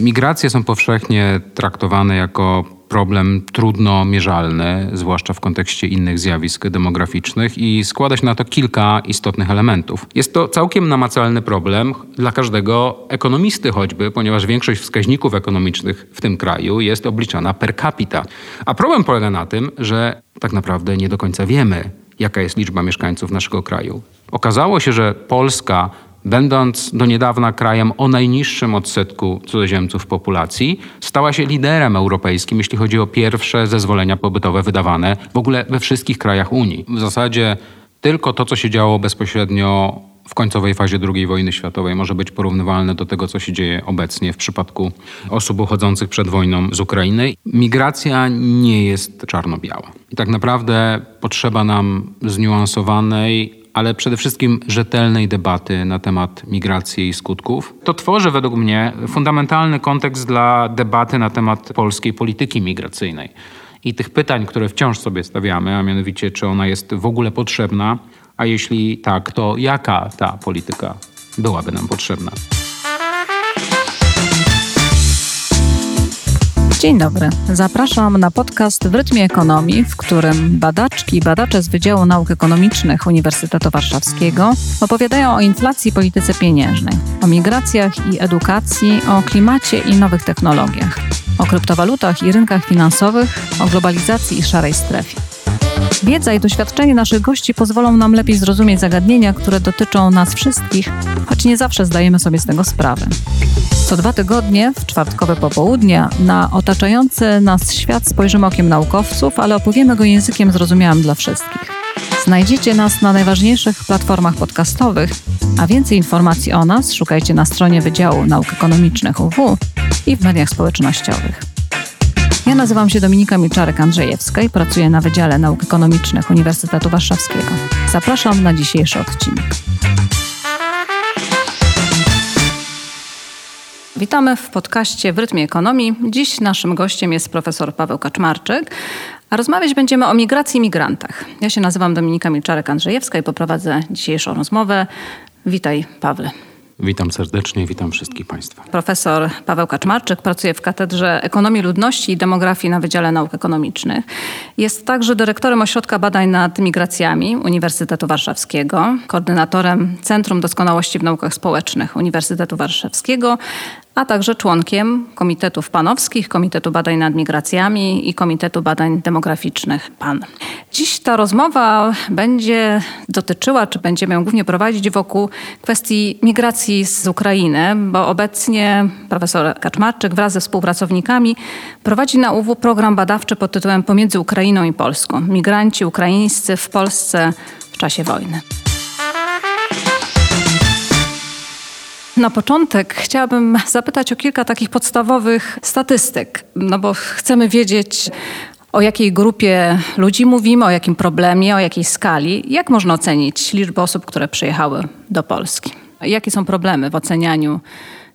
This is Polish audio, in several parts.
Migracje są powszechnie traktowane jako problem trudno mierzalny, zwłaszcza w kontekście innych zjawisk demograficznych i składa się na to kilka istotnych elementów. Jest to całkiem namacalny problem dla każdego ekonomisty choćby, ponieważ większość wskaźników ekonomicznych w tym kraju jest obliczana per capita. A problem polega na tym, że tak naprawdę nie do końca wiemy, jaka jest liczba mieszkańców naszego kraju. Okazało się, że Polska będąc do niedawna krajem o najniższym odsetku cudzoziemców w populacji, stała się liderem europejskim, jeśli chodzi o pierwsze zezwolenia pobytowe wydawane w ogóle we wszystkich krajach Unii. W zasadzie tylko to, co się działo bezpośrednio w końcowej fazie II wojny światowej może być porównywalne do tego, co się dzieje obecnie w przypadku osób uchodzących przed wojną z Ukrainy. Migracja nie jest czarno-biała. I tak naprawdę potrzeba nam zniuansowanej, ale przede wszystkim rzetelnej debaty na temat migracji i skutków. To tworzy według mnie fundamentalny kontekst dla debaty na temat polskiej polityki migracyjnej. I tych pytań, które wciąż sobie stawiamy, a mianowicie, czy ona jest w ogóle potrzebna, a jeśli tak, to jaka ta polityka byłaby nam potrzebna. Dzień dobry. Zapraszam na podcast w rytmie ekonomii, w którym badaczki i badacze z Wydziału Nauk Ekonomicznych Uniwersytetu Warszawskiego opowiadają o inflacji i polityce pieniężnej, o migracjach i edukacji, o klimacie i nowych technologiach, o kryptowalutach i rynkach finansowych, o globalizacji i szarej strefie. Wiedza i doświadczenie naszych gości pozwolą nam lepiej zrozumieć zagadnienia, które dotyczą nas wszystkich, choć nie zawsze zdajemy sobie z tego sprawę. Co dwa tygodnie, w czwartkowe popołudnia, na otaczający nas świat spojrzymy okiem naukowców, ale opowiemy go językiem zrozumiałym dla wszystkich. Znajdziecie nas na najważniejszych platformach podcastowych, a więcej informacji o nas szukajcie na stronie Wydziału Nauk Ekonomicznych UW i w mediach społecznościowych. Ja nazywam się Dominika Milczarek-Andrzejewska i pracuję na Wydziale Nauk Ekonomicznych Uniwersytetu Warszawskiego. Zapraszam na dzisiejszy odcinek. Witamy w podcaście w rytmie ekonomii. Dziś naszym gościem jest profesor Paweł Kaczmarczyk, a rozmawiać będziemy o migracji i migrantach. Ja się nazywam Dominika Milczarek-Andrzejewska i poprowadzę dzisiejszą rozmowę. Witaj, Pawle. Witam serdecznie, witam wszystkich Państwa. Profesor Paweł Kaczmarczyk pracuje w Katedrze Ekonomii Ludności i Demografii na Wydziale Nauk Ekonomicznych. Jest także dyrektorem Ośrodka Badań nad Migracjami Uniwersytetu Warszawskiego, koordynatorem Centrum Doskonałości w Naukach Społecznych Uniwersytetu Warszawskiego, a także członkiem Komitetów Panowskich, Komitetu Badań nad Migracjami i Komitetu Badań Demograficznych PAN. Dziś ta rozmowa będzie dotyczyła, czy będziemy ją głównie prowadzić wokół kwestii migracji z Ukrainy, bo obecnie profesor Kaczmarczyk wraz ze współpracownikami prowadzi na UW program badawczy pod tytułem Pomiędzy Ukrainą i Polską. Migranci ukraińscy w Polsce w czasie wojny. Na początek chciałabym zapytać o kilka takich podstawowych statystyk, no bo chcemy wiedzieć, o jakiej grupie ludzi mówimy, o jakim problemie, o jakiej skali. Jak można ocenić liczbę osób, które przyjechały do Polski? Jakie są problemy w ocenianiu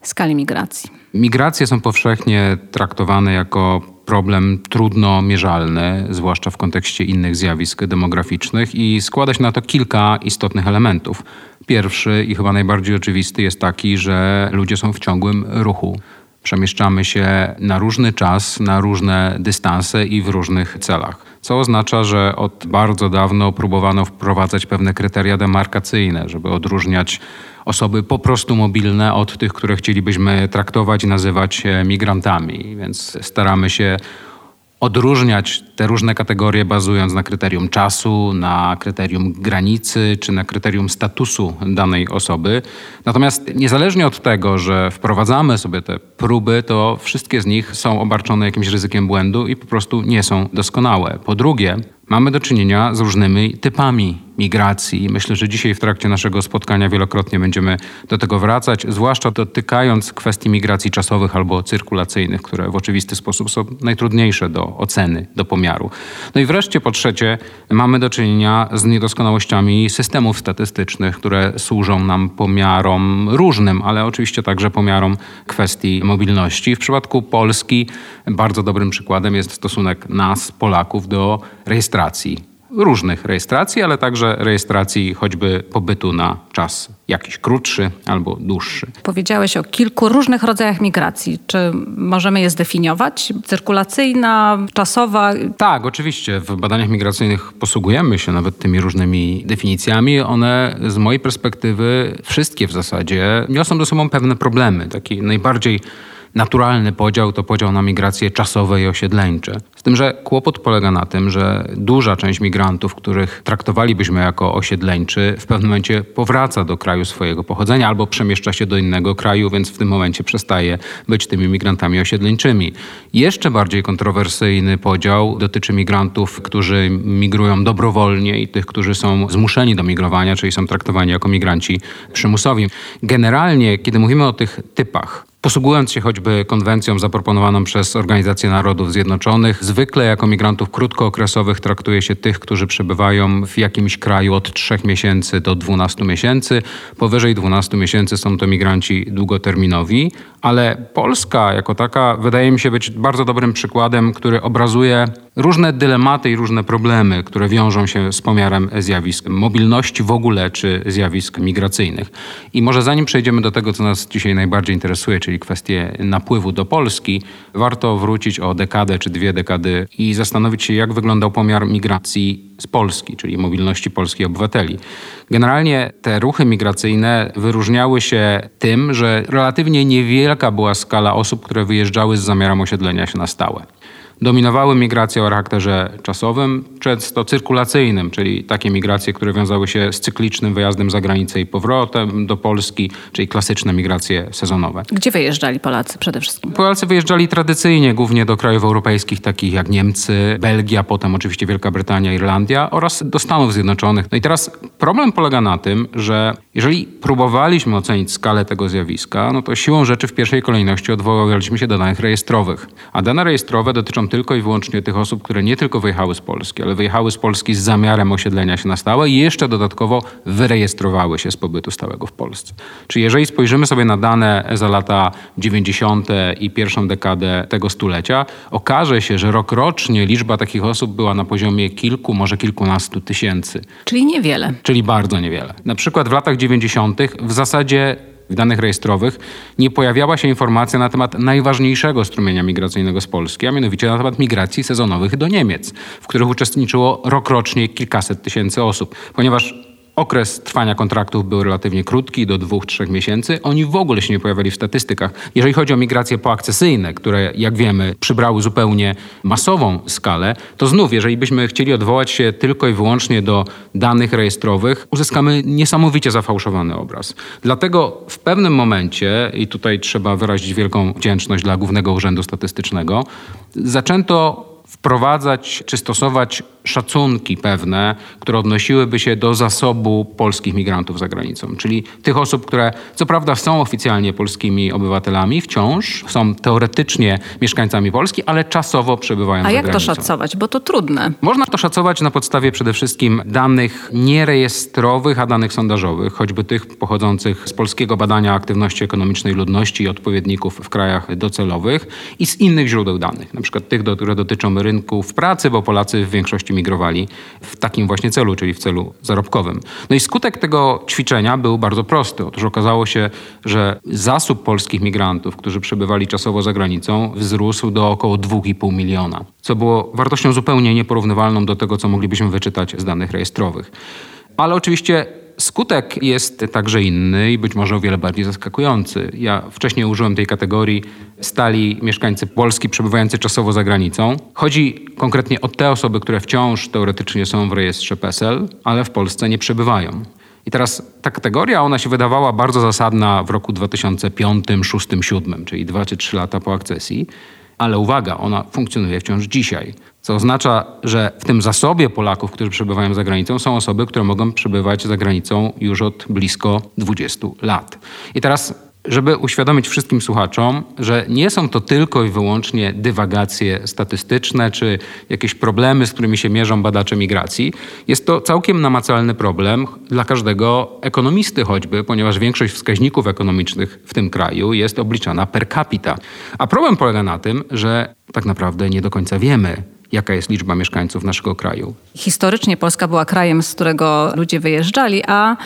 skali migracji? Migracje są powszechnie traktowane jako problem trudno mierzalny, zwłaszcza w kontekście innych zjawisk demograficznych, i składa się na to kilka istotnych elementów. Pierwszy i chyba najbardziej oczywisty jest taki, że ludzie są w ciągłym ruchu. Przemieszczamy się na różny czas, na różne dystanse i w różnych celach. Co oznacza, że od bardzo dawno próbowano wprowadzać pewne kryteria demarkacyjne, żeby odróżniać osoby po prostu mobilne od tych, które chcielibyśmy traktować i nazywać migrantami. Więc staramy się odróżniać te różne kategorie bazując na kryterium czasu, na kryterium granicy czy na kryterium statusu danej osoby. Natomiast niezależnie od tego, że wprowadzamy sobie te próby, to wszystkie z nich są obarczone jakimś ryzykiem błędu i po prostu nie są doskonałe. Po drugie, mamy do czynienia z różnymi typami migracji. Myślę, że dzisiaj w trakcie naszego spotkania wielokrotnie będziemy do tego wracać, zwłaszcza dotykając kwestii migracji czasowych albo cyrkulacyjnych, które w oczywisty sposób są najtrudniejsze do oceny, do pomiaru. No i wreszcie po trzecie, mamy do czynienia z niedoskonałościami systemów statystycznych, które służą nam pomiarom różnym, ale oczywiście także pomiarom kwestii mobilności. W przypadku Polski bardzo dobrym przykładem jest stosunek nas, Polaków, do rejestracji różnych rejestracji, ale także rejestracji choćby pobytu na czas jakiś krótszy albo dłuższy. Powiedziałeś o kilku różnych rodzajach migracji. Czy możemy je zdefiniować? Cyrkulacyjna, czasowa? Tak, oczywiście. W badaniach migracyjnych posługujemy się nawet tymi różnymi definicjami. One z mojej perspektywy, wszystkie w zasadzie, niosą ze sobą pewne problemy. Taki najbardziej naturalny podział to podział na migracje czasowe i osiedleńcze. Z tym, że kłopot polega na tym, że duża część migrantów, których traktowalibyśmy jako osiedleńczy, w pewnym momencie powraca do kraju swojego pochodzenia albo przemieszcza się do innego kraju, więc w tym momencie przestaje być tymi migrantami osiedleńczymi. Jeszcze bardziej kontrowersyjny podział dotyczy migrantów, którzy migrują dobrowolnie i tych, którzy są zmuszeni do migrowania, czyli są traktowani jako migranci przymusowi. Generalnie, kiedy mówimy o tych typach, Posługując się choćby konwencją zaproponowaną przez Organizację Narodów Zjednoczonych, zwykle jako migrantów krótkookresowych traktuje się tych, którzy przebywają w jakimś kraju od 3 miesięcy do 12 miesięcy. Powyżej 12 miesięcy są to migranci długoterminowi, ale Polska jako taka wydaje mi się być bardzo dobrym przykładem, który obrazuje różne dylematy i różne problemy, które wiążą się z pomiarem zjawisk mobilności w ogóle czy zjawisk migracyjnych. I może zanim przejdziemy do tego, co nas dzisiaj najbardziej interesuje, czyli kwestie napływu do Polski, warto wrócić o dekadę czy dwie dekady i zastanowić się, jak wyglądał pomiar migracji z Polski, czyli mobilności polskich obywateli. Generalnie te ruchy migracyjne wyróżniały się tym, że relatywnie niewielka była skala osób, które wyjeżdżały z zamiarem osiedlenia się na stałe. Dominowały migracje o charakterze czasowym, często cyrkulacyjnym, czyli takie migracje, które wiązały się z cyklicznym wyjazdem za granicę i powrotem do Polski, czyli klasyczne migracje sezonowe. Gdzie wyjeżdżali Polacy przede wszystkim? Polacy wyjeżdżali tradycyjnie głównie do krajów europejskich, takich jak Niemcy, Belgia, potem oczywiście Wielka Brytania, Irlandia oraz do Stanów Zjednoczonych. No i teraz problem polega na tym, że jeżeli próbowaliśmy ocenić skalę tego zjawiska, no to siłą rzeczy w pierwszej kolejności odwoływaliśmy się do danych rejestrowych. A dane rejestrowe dotyczą tylko i wyłącznie tych osób, które nie tylko wyjechały z Polski, ale wyjechały z Polski z zamiarem osiedlenia się na stałe i jeszcze dodatkowo wyrejestrowały się z pobytu stałego w Polsce. Czyli jeżeli spojrzymy sobie na dane za lata 90. i pierwszą dekadę tego stulecia, okaże się, że rokrocznie liczba takich osób była na poziomie kilku, może kilkunastu tysięcy. Czyli niewiele. Czyli bardzo niewiele. Na przykład w latach 90. w zasadzie w danych rejestrowych nie pojawiała się informacja na temat najważniejszego strumienia migracyjnego z Polski, a mianowicie na temat migracji sezonowych do Niemiec, w których uczestniczyło rokrocznie kilkaset tysięcy osób, ponieważ Okres trwania kontraktów był relatywnie krótki, do dwóch, trzech miesięcy. Oni w ogóle się nie pojawiali w statystykach. Jeżeli chodzi o migracje poakcesyjne, które, jak wiemy, przybrały zupełnie masową skalę, to znów, jeżeli byśmy chcieli odwołać się tylko i wyłącznie do danych rejestrowych, uzyskamy niesamowicie zafałszowany obraz. Dlatego w pewnym momencie, i tutaj trzeba wyrazić wielką wdzięczność dla Głównego Urzędu Statystycznego, zaczęto wprowadzać czy stosować szacunki pewne, które odnosiłyby się do zasobu polskich migrantów za granicą. Czyli tych osób, które co prawda są oficjalnie polskimi obywatelami, wciąż są teoretycznie mieszkańcami Polski, ale czasowo przebywają a za granicą. A jak to szacować? Bo to trudne. Można to szacować na podstawie przede wszystkim danych nierejestrowych, a danych sondażowych, choćby tych pochodzących z polskiego badania aktywności ekonomicznej ludności i odpowiedników w krajach docelowych i z innych źródeł danych, na przykład tych, które dotyczą rynków pracy, bo Polacy w większości migrowali w takim właśnie celu, czyli w celu zarobkowym. No i skutek tego ćwiczenia był bardzo prosty. Otóż okazało się, że zasób polskich migrantów, którzy przebywali czasowo za granicą, wzrósł do około 2,5 miliona, co było wartością zupełnie nieporównywalną do tego, co moglibyśmy wyczytać z danych rejestrowych. Ale oczywiście Skutek jest także inny i być może o wiele bardziej zaskakujący. Ja wcześniej użyłem tej kategorii stali mieszkańcy Polski przebywający czasowo za granicą. Chodzi konkretnie o te osoby, które wciąż teoretycznie są w rejestrze PESEL, ale w Polsce nie przebywają. I teraz ta kategoria, ona się wydawała bardzo zasadna w roku 2005, 2006, 2007, czyli 2 czy 3 lata po akcesji. Ale uwaga, ona funkcjonuje wciąż dzisiaj. Co oznacza, że w tym zasobie Polaków, którzy przebywają za granicą, są osoby, które mogą przebywać za granicą już od blisko 20 lat. I teraz żeby uświadomić wszystkim słuchaczom, że nie są to tylko i wyłącznie dywagacje statystyczne czy jakieś problemy, z którymi się mierzą badacze migracji. Jest to całkiem namacalny problem dla każdego ekonomisty choćby, ponieważ większość wskaźników ekonomicznych w tym kraju jest obliczana per capita. A problem polega na tym, że tak naprawdę nie do końca wiemy, jaka jest liczba mieszkańców naszego kraju. Historycznie Polska była krajem, z którego ludzie wyjeżdżali, a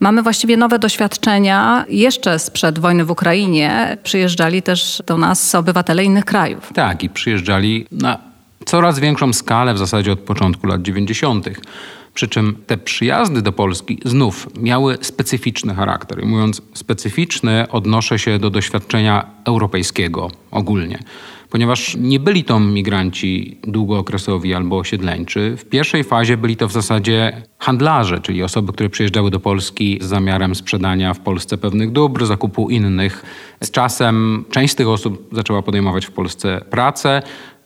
Mamy właściwie nowe doświadczenia. Jeszcze sprzed wojny w Ukrainie przyjeżdżali też do nas obywatele innych krajów. Tak, i przyjeżdżali na coraz większą skalę w zasadzie od początku lat 90. Przy czym te przyjazdy do Polski znów miały specyficzny charakter. I mówiąc specyficzny, odnoszę się do doświadczenia europejskiego ogólnie ponieważ nie byli to migranci długookresowi albo osiedleńczy. W pierwszej fazie byli to w zasadzie handlarze, czyli osoby, które przyjeżdżały do Polski z zamiarem sprzedania w Polsce pewnych dóbr, zakupu innych. Z czasem część z tych osób zaczęła podejmować w Polsce pracę.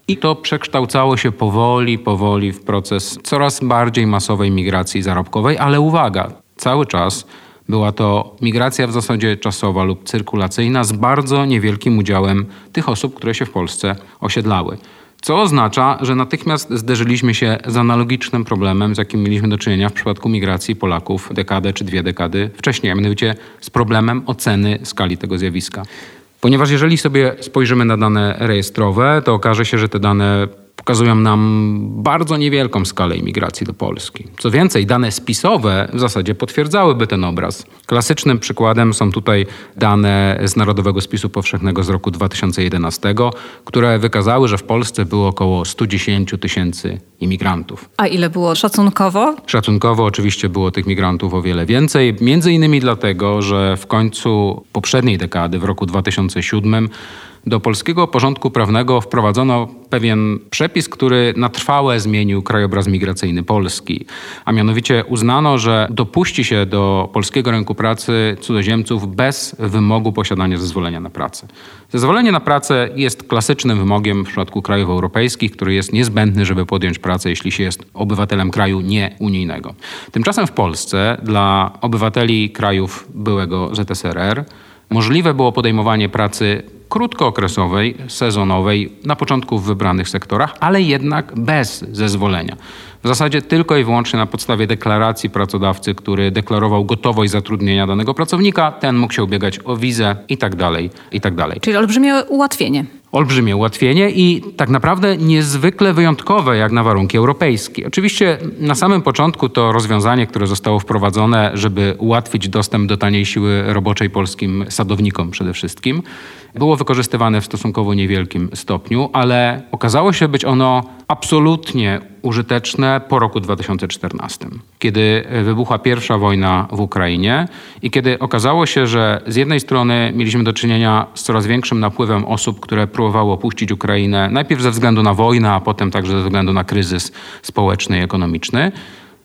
I to przekształcało się powoli, powoli w proces coraz bardziej masowej migracji zarobkowej, ale uwaga, cały czas była to migracja w zasadzie czasowa lub cyrkulacyjna z bardzo niewielkim udziałem tych osób, które się w Polsce osiedlały. Co oznacza, że natychmiast zderzyliśmy się z analogicznym problemem, z jakim mieliśmy do czynienia w przypadku migracji Polaków dekadę czy dwie dekady wcześniej, a mianowicie z problemem oceny skali tego zjawiska. Ponieważ jeżeli sobie spojrzymy na dane rejestrowe, to okaże się, że te dane pokazują nam bardzo niewielką skalę imigracji do Polski. Co więcej, dane spisowe w zasadzie potwierdzałyby ten obraz. Klasycznym przykładem są tutaj dane z Narodowego Spisu Powszechnego z roku 2011, które wykazały, że w Polsce było około 110 tysięcy imigrantów. A ile było szacunkowo? Szacunkowo oczywiście było tych migrantów o wiele więcej, między innymi dlatego, że w końcu poprzedniej dekady, w roku 2007, do polskiego porządku prawnego wprowadzono pewien przepis, który na trwałe zmienił krajobraz migracyjny Polski. A mianowicie uznano, że dopuści się do polskiego rynku pracy cudzoziemców bez wymogu posiadania zezwolenia na pracę. Zezwolenie na pracę jest klasycznym wymogiem w przypadku krajów europejskich, który jest niezbędny, żeby podjąć pracę, jeśli się jest obywatelem kraju nieunijnego. Tymczasem w Polsce dla obywateli krajów byłego ZSRR możliwe było podejmowanie pracy krótkookresowej, sezonowej, na początku w wybranych sektorach, ale jednak bez zezwolenia. W zasadzie tylko i wyłącznie na podstawie deklaracji pracodawcy, który deklarował gotowość zatrudnienia danego pracownika, ten mógł się ubiegać o wizę i tak dalej, i tak. Czyli olbrzymie ułatwienie olbrzymie ułatwienie i tak naprawdę niezwykle wyjątkowe jak na warunki europejskie. Oczywiście na samym początku to rozwiązanie, które zostało wprowadzone, żeby ułatwić dostęp do taniej siły roboczej polskim sadownikom przede wszystkim, było wykorzystywane w stosunkowo niewielkim stopniu, ale okazało się być ono absolutnie użyteczne po roku 2014, kiedy wybuchła pierwsza wojna w Ukrainie i kiedy okazało się, że z jednej strony mieliśmy do czynienia z coraz większym napływem osób, które próbowały opuścić Ukrainę, najpierw ze względu na wojnę, a potem także ze względu na kryzys społeczny i ekonomiczny.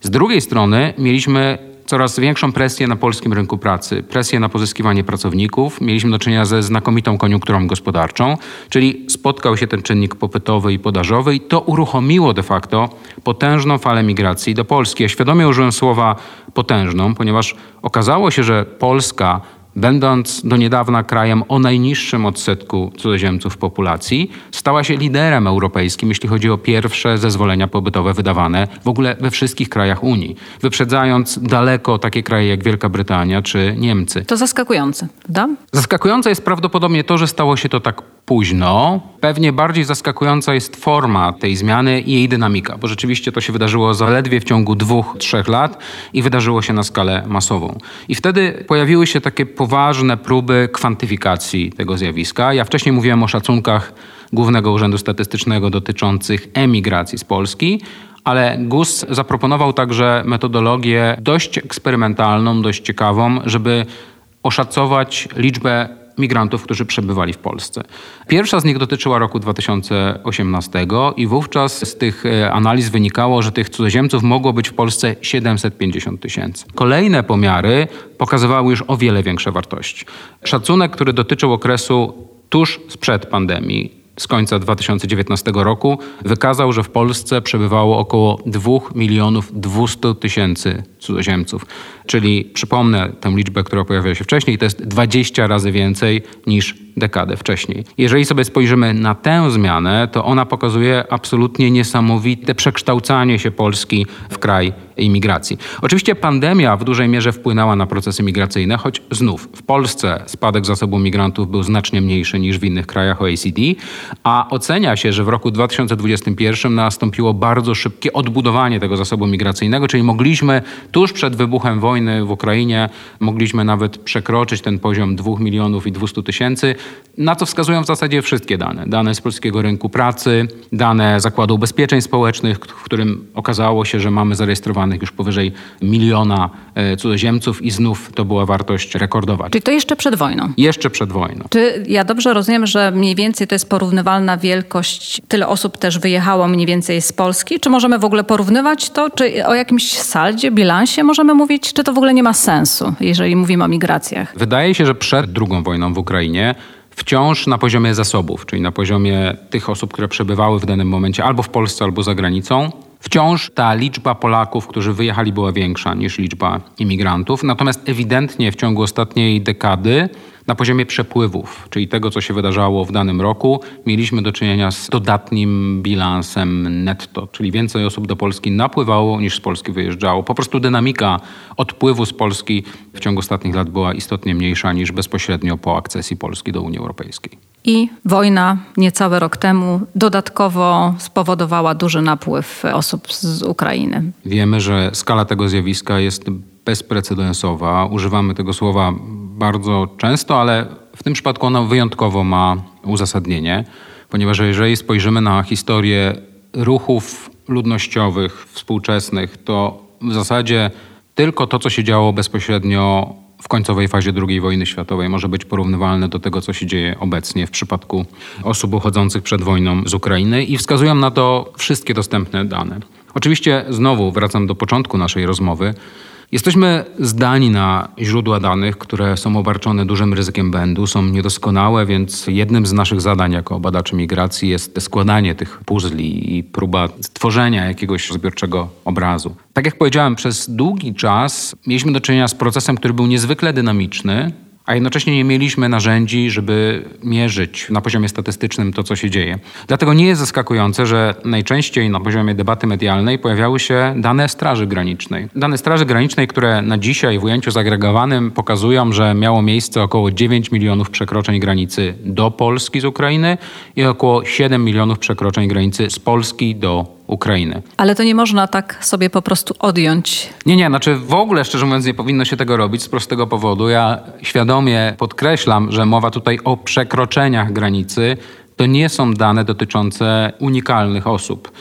Z drugiej strony mieliśmy coraz większą presję na polskim rynku pracy, presję na pozyskiwanie pracowników. Mieliśmy do czynienia ze znakomitą koniunkturą gospodarczą, czyli spotkał się ten czynnik popytowy i podażowy i to uruchomiło de facto potężną falę migracji do Polski. Ja świadomie użyłem słowa potężną, ponieważ okazało się, że Polska będąc do niedawna krajem o najniższym odsetku cudzoziemców w populacji, stała się liderem europejskim, jeśli chodzi o pierwsze zezwolenia pobytowe wydawane w ogóle we wszystkich krajach Unii, wyprzedzając daleko takie kraje jak Wielka Brytania czy Niemcy. To zaskakujące, prawda? Zaskakujące jest prawdopodobnie to, że stało się to tak późno. Pewnie bardziej zaskakująca jest forma tej zmiany i jej dynamika, bo rzeczywiście to się wydarzyło zaledwie w ciągu dwóch, trzech lat i wydarzyło się na skalę masową. I wtedy pojawiły się takie poważne próby kwantyfikacji tego zjawiska. Ja wcześniej mówiłem o szacunkach Głównego Urzędu Statystycznego dotyczących emigracji z Polski, ale GUS zaproponował także metodologię dość eksperymentalną, dość ciekawą, żeby oszacować liczbę migrantów, którzy przebywali w Polsce. Pierwsza z nich dotyczyła roku 2018 i wówczas z tych e, analiz wynikało, że tych cudzoziemców mogło być w Polsce 750 tysięcy. Kolejne pomiary pokazywały już o wiele większe wartości. Szacunek, który dotyczył okresu tuż sprzed pandemii, z końca 2019 roku wykazał, że w Polsce przebywało około 2 milionów 200 tysięcy cudzoziemców. Czyli przypomnę tę liczbę, która pojawiła się wcześniej, to jest 20 razy więcej niż dekadę wcześniej. Jeżeli sobie spojrzymy na tę zmianę, to ona pokazuje absolutnie niesamowite przekształcanie się Polski w kraj imigracji. Oczywiście pandemia w dużej mierze wpłynęła na procesy migracyjne, choć znów w Polsce spadek zasobu migrantów był znacznie mniejszy niż w innych krajach OECD, a ocenia się, że w roku 2021 nastąpiło bardzo szybkie odbudowanie tego zasobu migracyjnego, czyli mogliśmy tuż przed wybuchem wojny w Ukrainie, mogliśmy nawet przekroczyć ten poziom 2 milionów i 200 tysięcy, na co wskazują w zasadzie wszystkie dane. Dane z polskiego rynku pracy, dane Zakładu Ubezpieczeń Społecznych, w którym okazało się, że mamy zarejestrowanych już powyżej miliona e, cudzoziemców i znów to była wartość rekordowa. Czyli to jeszcze przed wojną? Jeszcze przed wojną. Czy ja dobrze rozumiem, że mniej więcej to jest porównywalna wielkość, tyle osób też wyjechało mniej więcej z Polski? Czy możemy w ogóle porównywać to? Czy o jakimś saldzie, bilansie możemy mówić? Czy to w ogóle nie ma sensu, jeżeli mówimy o migracjach? Wydaje się, że przed drugą wojną w Ukrainie wciąż na poziomie zasobów, czyli na poziomie tych osób, które przebywały w danym momencie albo w Polsce, albo za granicą, Wciąż ta liczba Polaków, którzy wyjechali, była większa niż liczba imigrantów. Natomiast ewidentnie w ciągu ostatniej dekady na poziomie przepływów, czyli tego, co się wydarzało w danym roku, mieliśmy do czynienia z dodatnim bilansem netto, czyli więcej osób do Polski napływało niż z Polski wyjeżdżało. Po prostu dynamika odpływu z Polski w ciągu ostatnich lat była istotnie mniejsza niż bezpośrednio po akcesji Polski do Unii Europejskiej. I wojna niecały rok temu dodatkowo spowodowała duży napływ osób z Ukrainy. Wiemy, że skala tego zjawiska jest bezprecedensowa. Używamy tego słowa bardzo często, ale w tym przypadku ono wyjątkowo ma uzasadnienie, ponieważ jeżeli spojrzymy na historię ruchów ludnościowych współczesnych, to w zasadzie tylko to, co się działo bezpośrednio w końcowej fazie II wojny światowej może być porównywalne do tego, co się dzieje obecnie w przypadku osób uchodzących przed wojną z Ukrainy i wskazują na to wszystkie dostępne dane. Oczywiście znowu wracam do początku naszej rozmowy. Jesteśmy zdani na źródła danych, które są obarczone dużym ryzykiem błędu, są niedoskonałe, więc jednym z naszych zadań jako badaczy migracji jest składanie tych puzli i próba stworzenia jakiegoś zbiorczego obrazu. Tak jak powiedziałem, przez długi czas mieliśmy do czynienia z procesem, który był niezwykle dynamiczny, a jednocześnie nie mieliśmy narzędzi, żeby mierzyć na poziomie statystycznym to, co się dzieje. Dlatego nie jest zaskakujące, że najczęściej na poziomie debaty medialnej pojawiały się dane Straży Granicznej. Dane Straży Granicznej, które na dzisiaj w ujęciu zagregowanym pokazują, że miało miejsce około 9 milionów przekroczeń granicy do Polski z Ukrainy i około 7 milionów przekroczeń granicy z Polski do Ukrainy. Ale to nie można tak sobie po prostu odjąć. Nie, nie, znaczy w ogóle szczerze mówiąc nie powinno się tego robić z prostego powodu. Ja świadomie podkreślam, że mowa tutaj o przekroczeniach granicy. To nie są dane dotyczące unikalnych osób.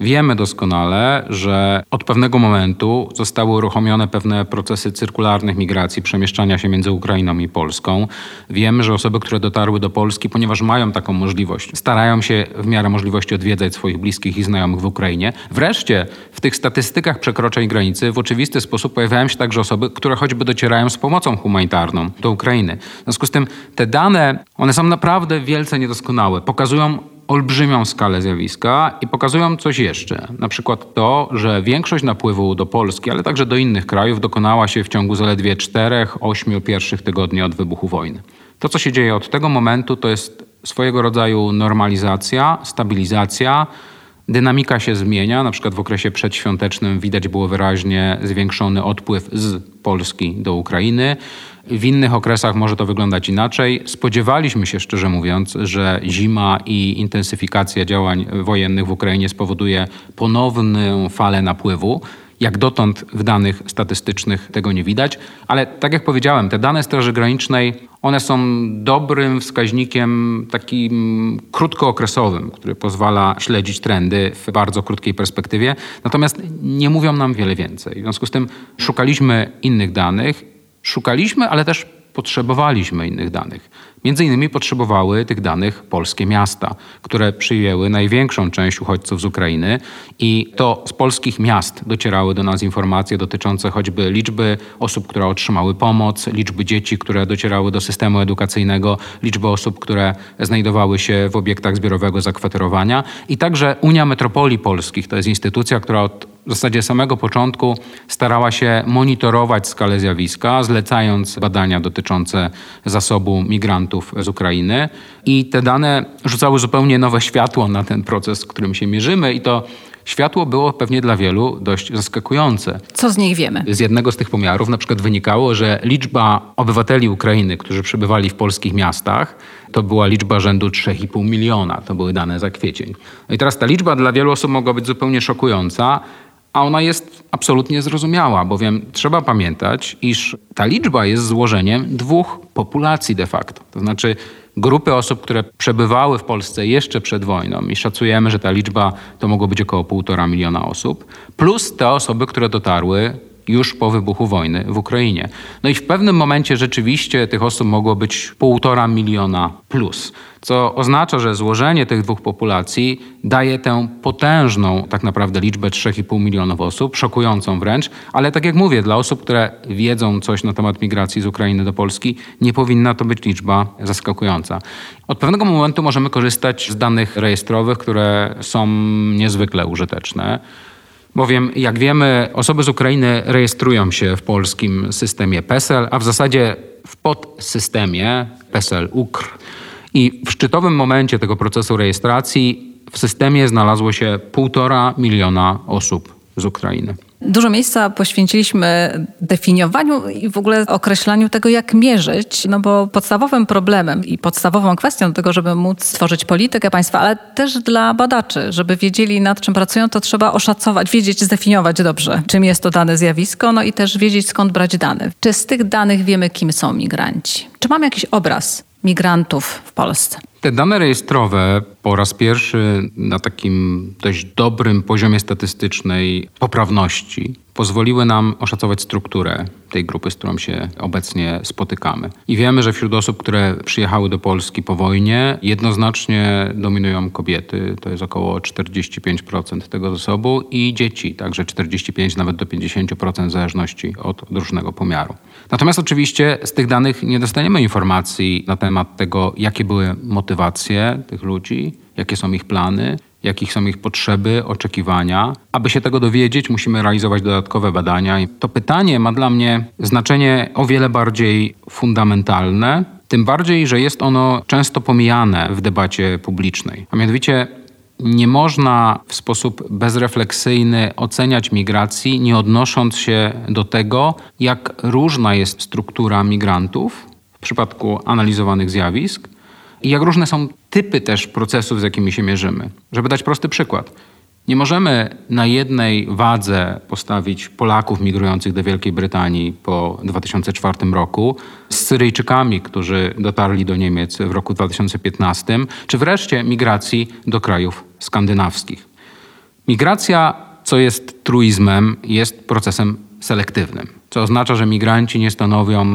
Wiemy doskonale, że od pewnego momentu zostały uruchomione pewne procesy cyrkularnych migracji, przemieszczania się między Ukrainą i Polską. Wiemy, że osoby, które dotarły do Polski, ponieważ mają taką możliwość, starają się w miarę możliwości odwiedzać swoich bliskich i znajomych w Ukrainie. Wreszcie w tych statystykach przekroczeń granicy w oczywisty sposób pojawiają się także osoby, które choćby docierają z pomocą humanitarną do Ukrainy. W związku z tym te dane, one są naprawdę wielce niedoskonałe. Pokazują olbrzymią skalę zjawiska i pokazują coś jeszcze. Na przykład to, że większość napływu do Polski, ale także do innych krajów dokonała się w ciągu zaledwie 4-8 pierwszych tygodni od wybuchu wojny. To, co się dzieje od tego momentu, to jest swojego rodzaju normalizacja, stabilizacja. Dynamika się zmienia, na przykład w okresie przedświątecznym widać było wyraźnie zwiększony odpływ z Polski do Ukrainy. W innych okresach może to wyglądać inaczej. Spodziewaliśmy się, szczerze mówiąc, że zima i intensyfikacja działań wojennych w Ukrainie spowoduje ponowną falę napływu. Jak dotąd w danych statystycznych tego nie widać, ale tak jak powiedziałem, te dane Straży Granicznej, one są dobrym wskaźnikiem takim krótkookresowym, który pozwala śledzić trendy w bardzo krótkiej perspektywie, natomiast nie mówią nam wiele więcej. W związku z tym szukaliśmy innych danych Szukaliśmy, ale też potrzebowaliśmy innych danych. Między innymi potrzebowały tych danych polskie miasta, które przyjęły największą część uchodźców z Ukrainy i to z polskich miast docierały do nas informacje dotyczące choćby liczby osób, które otrzymały pomoc, liczby dzieci, które docierały do systemu edukacyjnego, liczby osób, które znajdowały się w obiektach zbiorowego zakwaterowania i także Unia Metropolii Polskich, to jest instytucja, która od w zasadzie samego początku starała się monitorować skalę zjawiska, zlecając badania dotyczące zasobu migrantów z Ukrainy. I te dane rzucały zupełnie nowe światło na ten proces, z którym się mierzymy i to Światło było pewnie dla wielu dość zaskakujące. Co z nich wiemy? Z jednego z tych pomiarów na przykład wynikało, że liczba obywateli Ukrainy, którzy przebywali w polskich miastach, to była liczba rzędu 3,5 miliona. To były dane za kwiecień. No i teraz ta liczba dla wielu osób mogła być zupełnie szokująca, a ona jest absolutnie zrozumiała, bowiem trzeba pamiętać, iż ta liczba jest złożeniem dwóch populacji de facto. To znaczy grupy osób, które przebywały w Polsce jeszcze przed wojną i szacujemy, że ta liczba to mogło być około półtora miliona osób, plus te osoby, które dotarły już po wybuchu wojny w Ukrainie. No i w pewnym momencie rzeczywiście tych osób mogło być półtora miliona plus, co oznacza, że złożenie tych dwóch populacji daje tę potężną tak naprawdę liczbę 3,5 milionów osób, szokującą wręcz, ale tak jak mówię, dla osób, które wiedzą coś na temat migracji z Ukrainy do Polski, nie powinna to być liczba zaskakująca. Od pewnego momentu możemy korzystać z danych rejestrowych, które są niezwykle użyteczne. Bowiem, jak wiemy, osoby z Ukrainy rejestrują się w polskim systemie PESEL, a w zasadzie w podsystemie PESEL-UKR. I w szczytowym momencie tego procesu rejestracji w systemie znalazło się półtora miliona osób z Ukrainy. Dużo miejsca poświęciliśmy definiowaniu i w ogóle określaniu tego, jak mierzyć, no bo podstawowym problemem i podstawową kwestią tego, żeby móc stworzyć politykę państwa, ale też dla badaczy, żeby wiedzieli nad czym pracują, to trzeba oszacować, wiedzieć, zdefiniować dobrze, czym jest to dane zjawisko, no i też wiedzieć skąd brać dane. Czy z tych danych wiemy, kim są migranci? Czy mamy jakiś obraz migrantów w Polsce? Te dane rejestrowe po raz pierwszy na takim dość dobrym poziomie statystycznej poprawności pozwoliły nam oszacować strukturę tej grupy, z którą się obecnie spotykamy. I wiemy, że wśród osób, które przyjechały do Polski po wojnie, jednoznacznie dominują kobiety, to jest około 45% tego zasobu, i dzieci, także 45 nawet do 50% w zależności od różnego pomiaru. Natomiast oczywiście z tych danych nie dostaniemy informacji na temat tego, jakie były motywacje tych ludzi, jakie są ich plany, jakich są ich potrzeby, oczekiwania. Aby się tego dowiedzieć, musimy realizować dodatkowe badania. I to pytanie ma dla mnie znaczenie o wiele bardziej fundamentalne, tym bardziej, że jest ono często pomijane w debacie publicznej. A mianowicie nie można w sposób bezrefleksyjny oceniać migracji, nie odnosząc się do tego, jak różna jest struktura migrantów w przypadku analizowanych zjawisk i jak różne są typy też procesów, z jakimi się mierzymy. Żeby dać prosty przykład. Nie możemy na jednej wadze postawić Polaków migrujących do Wielkiej Brytanii po 2004 roku z Syryjczykami, którzy dotarli do Niemiec w roku 2015, czy wreszcie migracji do krajów skandynawskich. Migracja, co jest truizmem, jest procesem selektywnym co oznacza, że migranci nie stanowią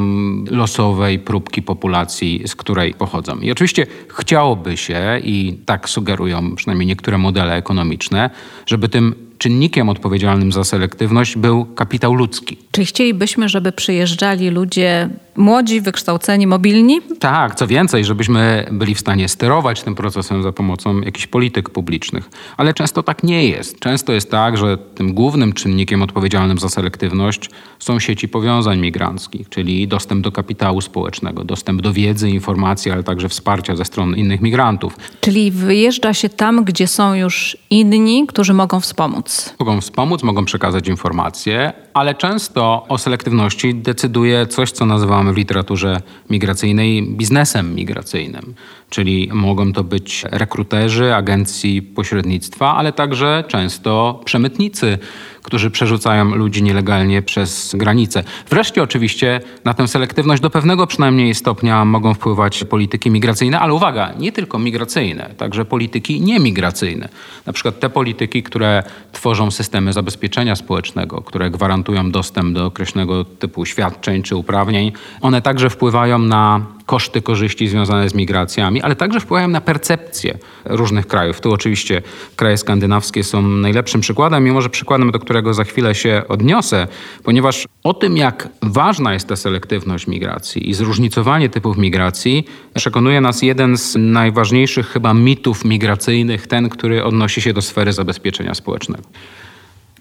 losowej próbki populacji, z której pochodzą. I oczywiście chciałoby się, i tak sugerują przynajmniej niektóre modele ekonomiczne, żeby tym czynnikiem odpowiedzialnym za selektywność był kapitał ludzki. Czy chcielibyśmy, żeby przyjeżdżali ludzie młodzi, wykształceni, mobilni? Tak, co więcej, żebyśmy byli w stanie sterować tym procesem za pomocą jakichś polityk publicznych. Ale często tak nie jest. Często jest tak, że tym głównym czynnikiem odpowiedzialnym za selektywność są sieci powiązań migranckich, czyli dostęp do kapitału społecznego, dostęp do wiedzy, informacji, ale także wsparcia ze strony innych migrantów. Czyli wyjeżdża się tam, gdzie są już inni, którzy mogą wspomóc. Mogą wspomóc, mogą przekazać informacje, ale często o selektywności decyduje coś, co w literaturze migracyjnej biznesem migracyjnym. Czyli mogą to być rekruterzy agencji pośrednictwa, ale także często przemytnicy, którzy przerzucają ludzi nielegalnie przez granicę. Wreszcie oczywiście na tę selektywność do pewnego przynajmniej stopnia mogą wpływać polityki migracyjne, ale uwaga, nie tylko migracyjne, także polityki niemigracyjne. Na przykład te polityki, które tworzą systemy zabezpieczenia społecznego, które gwarantują dostęp do określonego typu świadczeń czy uprawnień, one także wpływają na koszty korzyści związane z migracjami, ale także wpływają na percepcję różnych krajów. Tu oczywiście kraje skandynawskie są najlepszym przykładem, mimo że przykładem, do którego za chwilę się odniosę, ponieważ o tym, jak ważna jest ta selektywność migracji i zróżnicowanie typów migracji, przekonuje nas jeden z najważniejszych chyba mitów migracyjnych, ten, który odnosi się do sfery zabezpieczenia społecznego.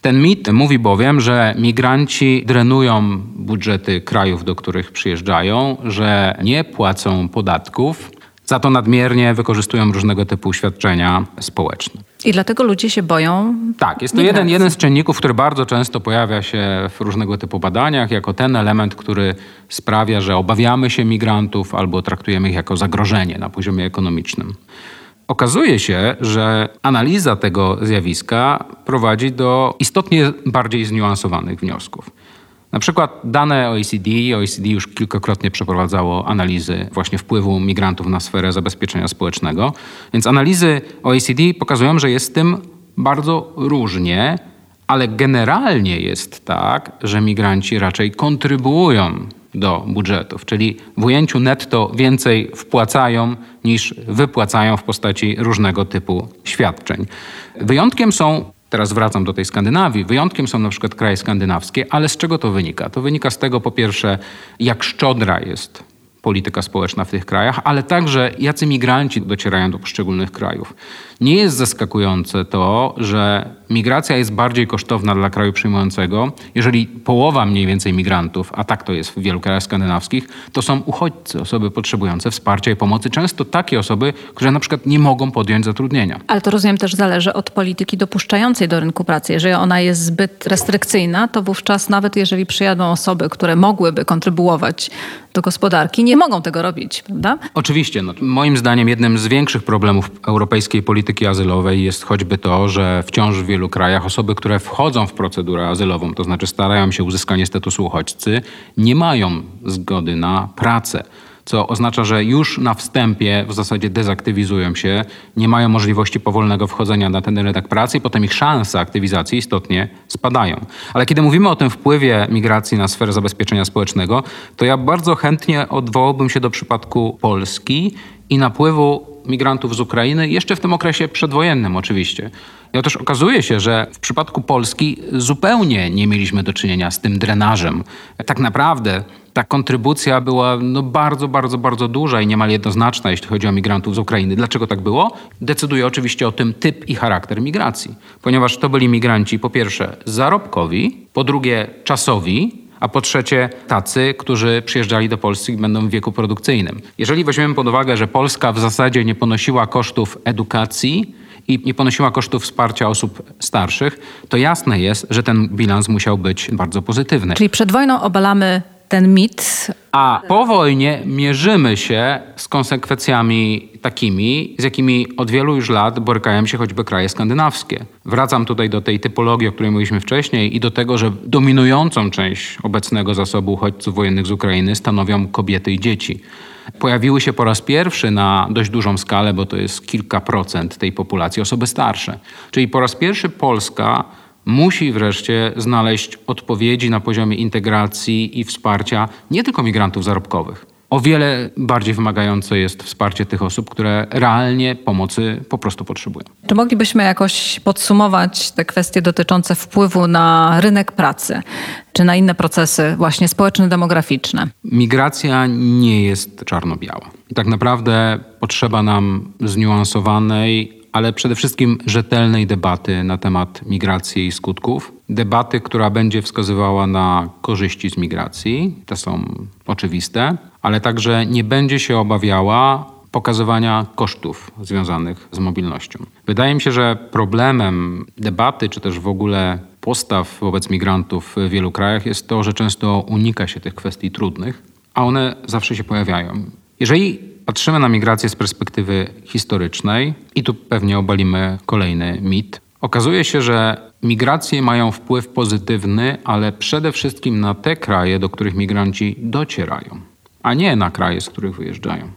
Ten mit mówi bowiem, że migranci drenują budżety krajów, do których przyjeżdżają, że nie płacą podatków, za to nadmiernie wykorzystują różnego typu świadczenia społeczne. I dlatego ludzie się boją. Tak, jest to jeden, jeden z czynników, który bardzo często pojawia się w różnego typu badaniach, jako ten element, który sprawia, że obawiamy się migrantów albo traktujemy ich jako zagrożenie na poziomie ekonomicznym. Okazuje się, że analiza tego zjawiska prowadzi do istotnie bardziej zniuansowanych wniosków. Na przykład dane OECD, OECD już kilkakrotnie przeprowadzało analizy właśnie wpływu migrantów na sferę zabezpieczenia społecznego, więc analizy OECD pokazują, że jest tym bardzo różnie, ale generalnie jest tak, że migranci raczej kontrybuują do budżetów, czyli w ujęciu netto więcej wpłacają niż wypłacają w postaci różnego typu świadczeń. Wyjątkiem są Teraz wracam do tej Skandynawii. Wyjątkiem są na przykład kraje skandynawskie, ale z czego to wynika? To wynika z tego po pierwsze, jak szczodra jest polityka społeczna w tych krajach, ale także jacy migranci docierają do poszczególnych krajów. Nie jest zaskakujące to, że migracja jest bardziej kosztowna dla kraju przyjmującego, jeżeli połowa mniej więcej migrantów, a tak to jest w wielu krajach skandynawskich, to są uchodźcy, osoby potrzebujące wsparcia i pomocy, często takie osoby, które na przykład nie mogą podjąć zatrudnienia. Ale to rozumiem też zależy od polityki dopuszczającej do rynku pracy. Jeżeli ona jest zbyt restrykcyjna, to wówczas nawet jeżeli przyjadą osoby, które mogłyby kontrybuować do gospodarki, nie mogą tego robić, prawda? Oczywiście. No, moim zdaniem jednym z większych problemów europejskiej polityki azylowej jest choćby to, że wciąż w wielu krajach osoby, które wchodzą w procedurę azylową, to znaczy starają się uzyskanie statusu uchodźcy, nie mają zgody na pracę co oznacza, że już na wstępie w zasadzie dezaktywizują się, nie mają możliwości powolnego wchodzenia na ten rynek pracy i potem ich szanse aktywizacji istotnie spadają. Ale kiedy mówimy o tym wpływie migracji na sferę zabezpieczenia społecznego, to ja bardzo chętnie odwołałbym się do przypadku Polski i napływu migrantów z Ukrainy jeszcze w tym okresie przedwojennym oczywiście. I otóż okazuje się, że w przypadku Polski zupełnie nie mieliśmy do czynienia z tym drenażem. Tak naprawdę ta kontrybucja była no bardzo, bardzo, bardzo duża i niemal jednoznaczna, jeśli chodzi o migrantów z Ukrainy. Dlaczego tak było? Decyduje oczywiście o tym typ i charakter migracji, ponieważ to byli migranci po pierwsze zarobkowi, po drugie czasowi, a po trzecie tacy, którzy przyjeżdżali do Polski i będą w wieku produkcyjnym. Jeżeli weźmiemy pod uwagę, że Polska w zasadzie nie ponosiła kosztów edukacji, i nie ponosiła kosztów wsparcia osób starszych, to jasne jest, że ten bilans musiał być bardzo pozytywny. Czyli przed wojną obalamy ten mit. A po wojnie mierzymy się z konsekwencjami takimi, z jakimi od wielu już lat borykają się choćby kraje skandynawskie. Wracam tutaj do tej typologii, o której mówiliśmy wcześniej i do tego, że dominującą część obecnego zasobu uchodźców wojennych z Ukrainy stanowią kobiety i dzieci. Pojawiły się po raz pierwszy na dość dużą skalę, bo to jest kilka procent tej populacji, osoby starsze. Czyli po raz pierwszy Polska musi wreszcie znaleźć odpowiedzi na poziomie integracji i wsparcia nie tylko migrantów zarobkowych. O wiele bardziej wymagające jest wsparcie tych osób, które realnie pomocy po prostu potrzebują. Czy moglibyśmy jakoś podsumować te kwestie dotyczące wpływu na rynek pracy, czy na inne procesy właśnie społeczno-demograficzne? Migracja nie jest czarno-biała. Tak naprawdę potrzeba nam zniuansowanej, ale przede wszystkim rzetelnej debaty na temat migracji i skutków. Debaty, która będzie wskazywała na korzyści z migracji, te są oczywiste, ale także nie będzie się obawiała pokazywania kosztów związanych z mobilnością. Wydaje mi się, że problemem debaty, czy też w ogóle postaw wobec migrantów w wielu krajach jest to, że często unika się tych kwestii trudnych, a one zawsze się pojawiają. Jeżeli patrzymy na migrację z perspektywy historycznej, i tu pewnie obalimy kolejny mit, okazuje się, że migracje mają wpływ pozytywny, ale przede wszystkim na te kraje, do których migranci docierają, a nie na kraje, z których wyjeżdżają.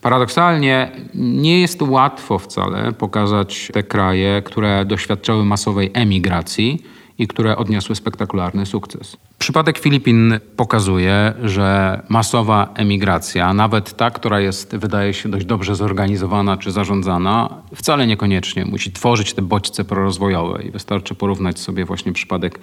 Paradoksalnie nie jest łatwo wcale pokazać te kraje, które doświadczały masowej emigracji i które odniosły spektakularny sukces. Przypadek Filipin pokazuje, że masowa emigracja, nawet ta, która jest, wydaje się, dość dobrze zorganizowana czy zarządzana, wcale niekoniecznie musi tworzyć te bodźce prorozwojowe. I wystarczy porównać sobie właśnie przypadek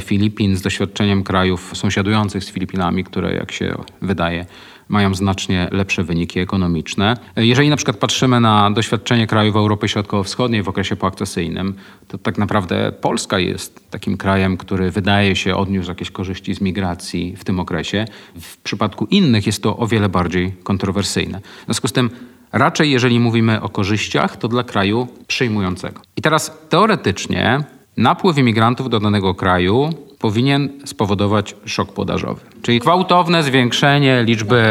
Filipin z doświadczeniem krajów sąsiadujących z Filipinami, które, jak się wydaje, mają znacznie lepsze wyniki ekonomiczne. Jeżeli na przykład patrzymy na doświadczenie krajów Europy Środkowo-Wschodniej w okresie poakcesyjnym, to tak naprawdę Polska jest takim krajem, który wydaje się odniósł jakieś korzyści z migracji w tym okresie. W przypadku innych jest to o wiele bardziej kontrowersyjne. W związku z tym raczej jeżeli mówimy o korzyściach, to dla kraju przyjmującego. I teraz teoretycznie napływ imigrantów do danego kraju powinien spowodować szok podażowy. Czyli gwałtowne zwiększenie liczby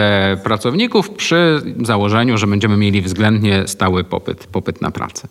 pracowników przy założeniu, że będziemy mieli względnie stały popyt, popyt na pracę.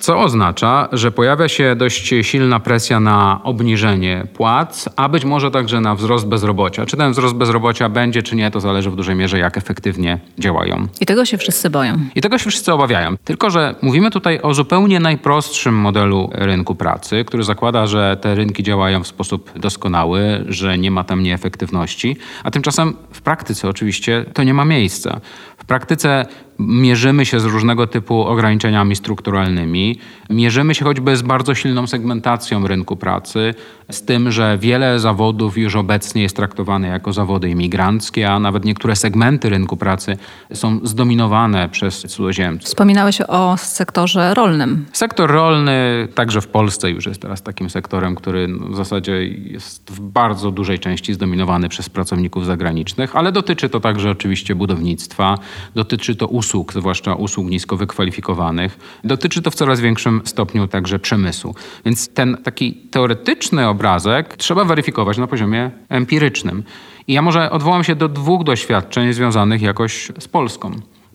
Co oznacza, że pojawia się dość silna presja na obniżenie płac, a być może także na wzrost bezrobocia. Czy ten wzrost bezrobocia będzie, czy nie, to zależy w dużej mierze, jak efektywnie działają. I tego się wszyscy boją. I tego się wszyscy obawiają. Tylko, że mówimy tutaj o zupełnie najprostszym modelu rynku pracy, który zakłada, że te rynki działają w sposób doskonały, że nie ma tam nieefektywności, a tymczasem w praktyce oczywiście to nie ma miejsca. W praktyce mierzymy się z różnego typu ograniczeniami strukturalnymi, mierzymy się choćby z bardzo silną segmentacją rynku pracy, z tym, że wiele zawodów już obecnie jest traktowane jako zawody imigranckie, a nawet niektóre segmenty rynku pracy są zdominowane przez cudzoziemców. Wspominałeś o sektorze rolnym. Sektor rolny także w Polsce już jest teraz takim sektorem, który w zasadzie jest w bardzo dużej części zdominowany przez pracowników zagranicznych, ale dotyczy to także oczywiście budownictwa, dotyczy to usług, zwłaszcza usług nisko wykwalifikowanych, dotyczy to w coraz większym stopniu także przemysłu. Więc ten taki teoretyczny obrazek trzeba weryfikować na poziomie empirycznym. I ja może odwołam się do dwóch doświadczeń związanych jakoś z Polską.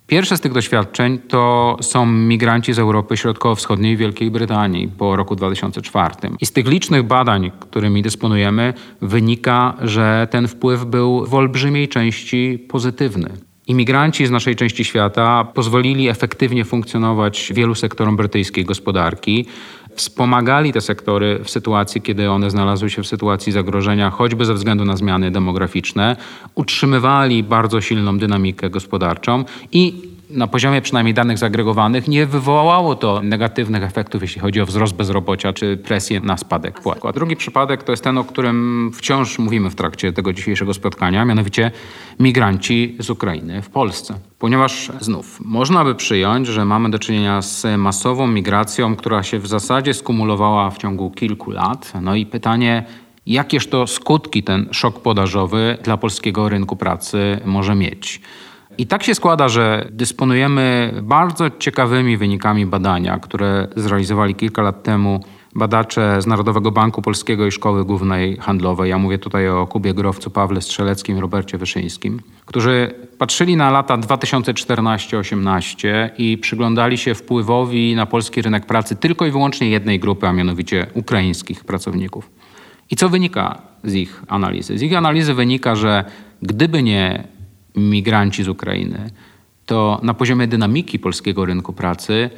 Pierwsze z tych doświadczeń to są migranci z Europy Środkowo-Wschodniej i Wielkiej Brytanii po roku 2004. I z tych licznych badań, którymi dysponujemy, wynika, że ten wpływ był w olbrzymiej części pozytywny. Imigranci z naszej części świata pozwolili efektywnie funkcjonować wielu sektorom brytyjskiej gospodarki. Wspomagali te sektory w sytuacji, kiedy one znalazły się w sytuacji zagrożenia, choćby ze względu na zmiany demograficzne, utrzymywali bardzo silną dynamikę gospodarczą i na poziomie przynajmniej danych zagregowanych nie wywołało to negatywnych efektów, jeśli chodzi o wzrost bezrobocia czy presję na spadek płac. A drugi przypadek to jest ten, o którym wciąż mówimy w trakcie tego dzisiejszego spotkania, mianowicie migranci z Ukrainy w Polsce. Ponieważ znów można by przyjąć, że mamy do czynienia z masową migracją, która się w zasadzie skumulowała w ciągu kilku lat. No i pytanie, jakież to skutki ten szok podażowy dla polskiego rynku pracy może mieć. I tak się składa, że dysponujemy bardzo ciekawymi wynikami badania, które zrealizowali kilka lat temu badacze z Narodowego Banku Polskiego i Szkoły Głównej Handlowej. Ja mówię tutaj o Kubie Growcu, Pawle Strzeleckim, Robercie Wyszyńskim, którzy patrzyli na lata 2014-18 i przyglądali się wpływowi na polski rynek pracy tylko i wyłącznie jednej grupy, a mianowicie ukraińskich pracowników. I co wynika z ich analizy? Z ich analizy wynika, że gdyby nie migranci z Ukrainy, to na poziomie dynamiki polskiego rynku pracy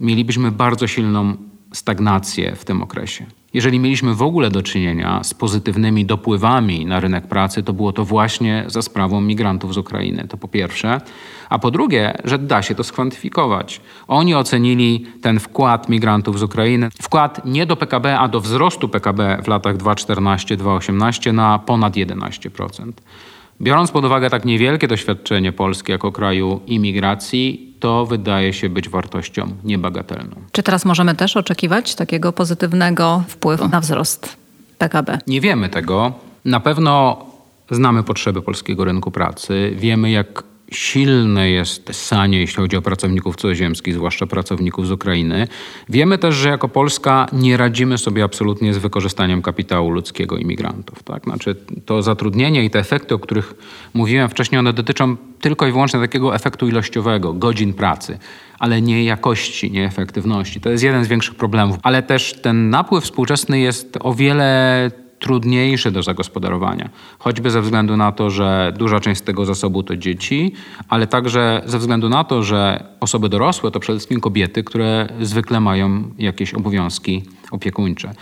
mielibyśmy bardzo silną stagnację w tym okresie. Jeżeli mieliśmy w ogóle do czynienia z pozytywnymi dopływami na rynek pracy, to było to właśnie za sprawą migrantów z Ukrainy. To po pierwsze. A po drugie, że da się to skwantyfikować. Oni ocenili ten wkład migrantów z Ukrainy, wkład nie do PKB, a do wzrostu PKB w latach 2014-2018 na ponad 11%. Biorąc pod uwagę tak niewielkie doświadczenie Polski jako kraju imigracji, to wydaje się być wartością niebagatelną. Czy teraz możemy też oczekiwać takiego pozytywnego wpływu na wzrost PKB? Nie wiemy tego. Na pewno znamy potrzeby polskiego rynku pracy, wiemy jak silne jest sanie, jeśli chodzi o pracowników cudzoziemskich, zwłaszcza pracowników z Ukrainy. Wiemy też, że jako Polska nie radzimy sobie absolutnie z wykorzystaniem kapitału ludzkiego imigrantów. Tak? Znaczy to zatrudnienie i te efekty, o których mówiłem wcześniej, one dotyczą tylko i wyłącznie takiego efektu ilościowego, godzin pracy, ale nie jakości, nie efektywności. To jest jeden z większych problemów. Ale też ten napływ współczesny jest o wiele trudniejsze do zagospodarowania. Choćby ze względu na to, że duża część tego zasobu to dzieci, ale także ze względu na to, że osoby dorosłe to przede wszystkim kobiety, które zwykle mają jakieś obowiązki opiekuńcze.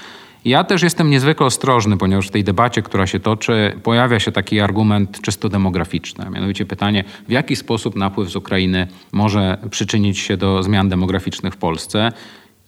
Ja też jestem niezwykle ostrożny, ponieważ w tej debacie, która się toczy, pojawia się taki argument czysto demograficzny. Mianowicie pytanie, w jaki sposób napływ z Ukrainy może przyczynić się do zmian demograficznych w Polsce.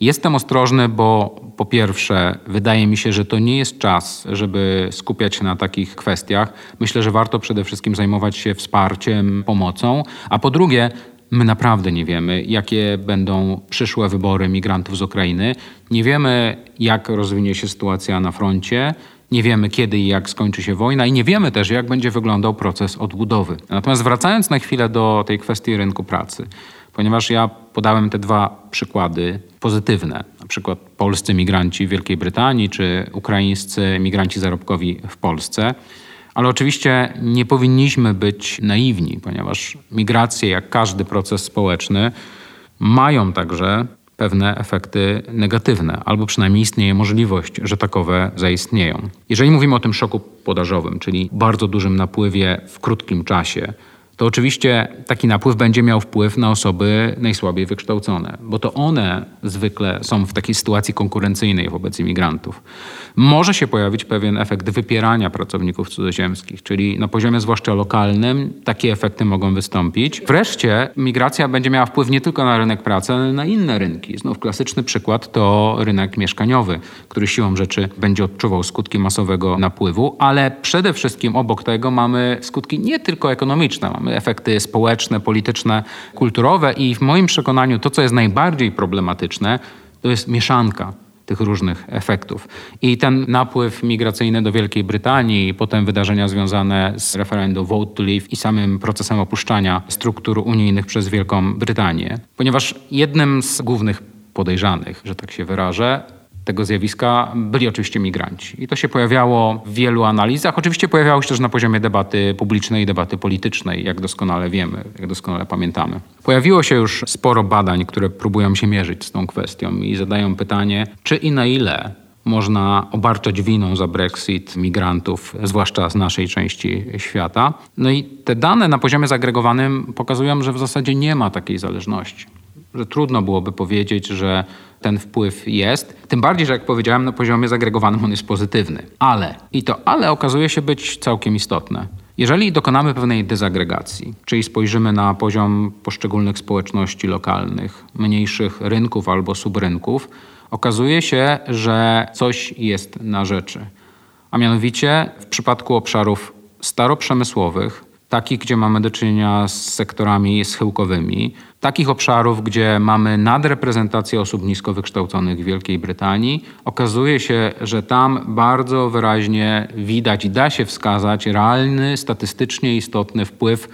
Jestem ostrożny, bo po pierwsze, wydaje mi się, że to nie jest czas, żeby skupiać się na takich kwestiach. Myślę, że warto przede wszystkim zajmować się wsparciem, pomocą. A po drugie, my naprawdę nie wiemy, jakie będą przyszłe wybory migrantów z Ukrainy. Nie wiemy, jak rozwinie się sytuacja na froncie. Nie wiemy, kiedy i jak skończy się wojna, i nie wiemy też, jak będzie wyglądał proces odbudowy. Natomiast wracając na chwilę do tej kwestii rynku pracy, ponieważ ja podałem te dwa przykłady pozytywne, na przykład polscy migranci w Wielkiej Brytanii czy ukraińscy migranci zarobkowi w Polsce. Ale oczywiście nie powinniśmy być naiwni, ponieważ migracje, jak każdy proces społeczny, mają także pewne efekty negatywne, albo przynajmniej istnieje możliwość, że takowe zaistnieją. Jeżeli mówimy o tym szoku podażowym, czyli bardzo dużym napływie w krótkim czasie, to oczywiście taki napływ będzie miał wpływ na osoby najsłabiej wykształcone, bo to one zwykle są w takiej sytuacji konkurencyjnej wobec imigrantów. Może się pojawić pewien efekt wypierania pracowników cudzoziemskich, czyli na poziomie zwłaszcza lokalnym takie efekty mogą wystąpić. Wreszcie migracja będzie miała wpływ nie tylko na rynek pracy, ale na inne rynki. Znów klasyczny przykład to rynek mieszkaniowy, który siłą rzeczy będzie odczuwał skutki masowego napływu, ale przede wszystkim obok tego mamy skutki nie tylko ekonomiczne, efekty społeczne, polityczne, kulturowe i w moim przekonaniu to, co jest najbardziej problematyczne, to jest mieszanka tych różnych efektów. I ten napływ migracyjny do Wielkiej Brytanii potem wydarzenia związane z referendum Vote to Leave i samym procesem opuszczania struktur unijnych przez Wielką Brytanię. Ponieważ jednym z głównych podejrzanych, że tak się wyrażę, tego zjawiska byli oczywiście migranci. I to się pojawiało w wielu analizach. Oczywiście pojawiało się też na poziomie debaty publicznej i debaty politycznej, jak doskonale wiemy, jak doskonale pamiętamy. Pojawiło się już sporo badań, które próbują się mierzyć z tą kwestią i zadają pytanie, czy i na ile można obarczać winą za Brexit migrantów, zwłaszcza z naszej części świata. No i te dane na poziomie zagregowanym pokazują, że w zasadzie nie ma takiej zależności. Że trudno byłoby powiedzieć, że ten wpływ jest. Tym bardziej, że jak powiedziałem, na poziomie zagregowanym on jest pozytywny. Ale, i to ale okazuje się być całkiem istotne. Jeżeli dokonamy pewnej dezagregacji, czyli spojrzymy na poziom poszczególnych społeczności lokalnych, mniejszych rynków albo subrynków, okazuje się, że coś jest na rzeczy. A mianowicie w przypadku obszarów staroprzemysłowych, takich, gdzie mamy do czynienia z sektorami schyłkowymi, takich obszarów, gdzie mamy nadreprezentację osób nisko wykształconych w Wielkiej Brytanii, okazuje się, że tam bardzo wyraźnie widać i da się wskazać realny, statystycznie istotny wpływ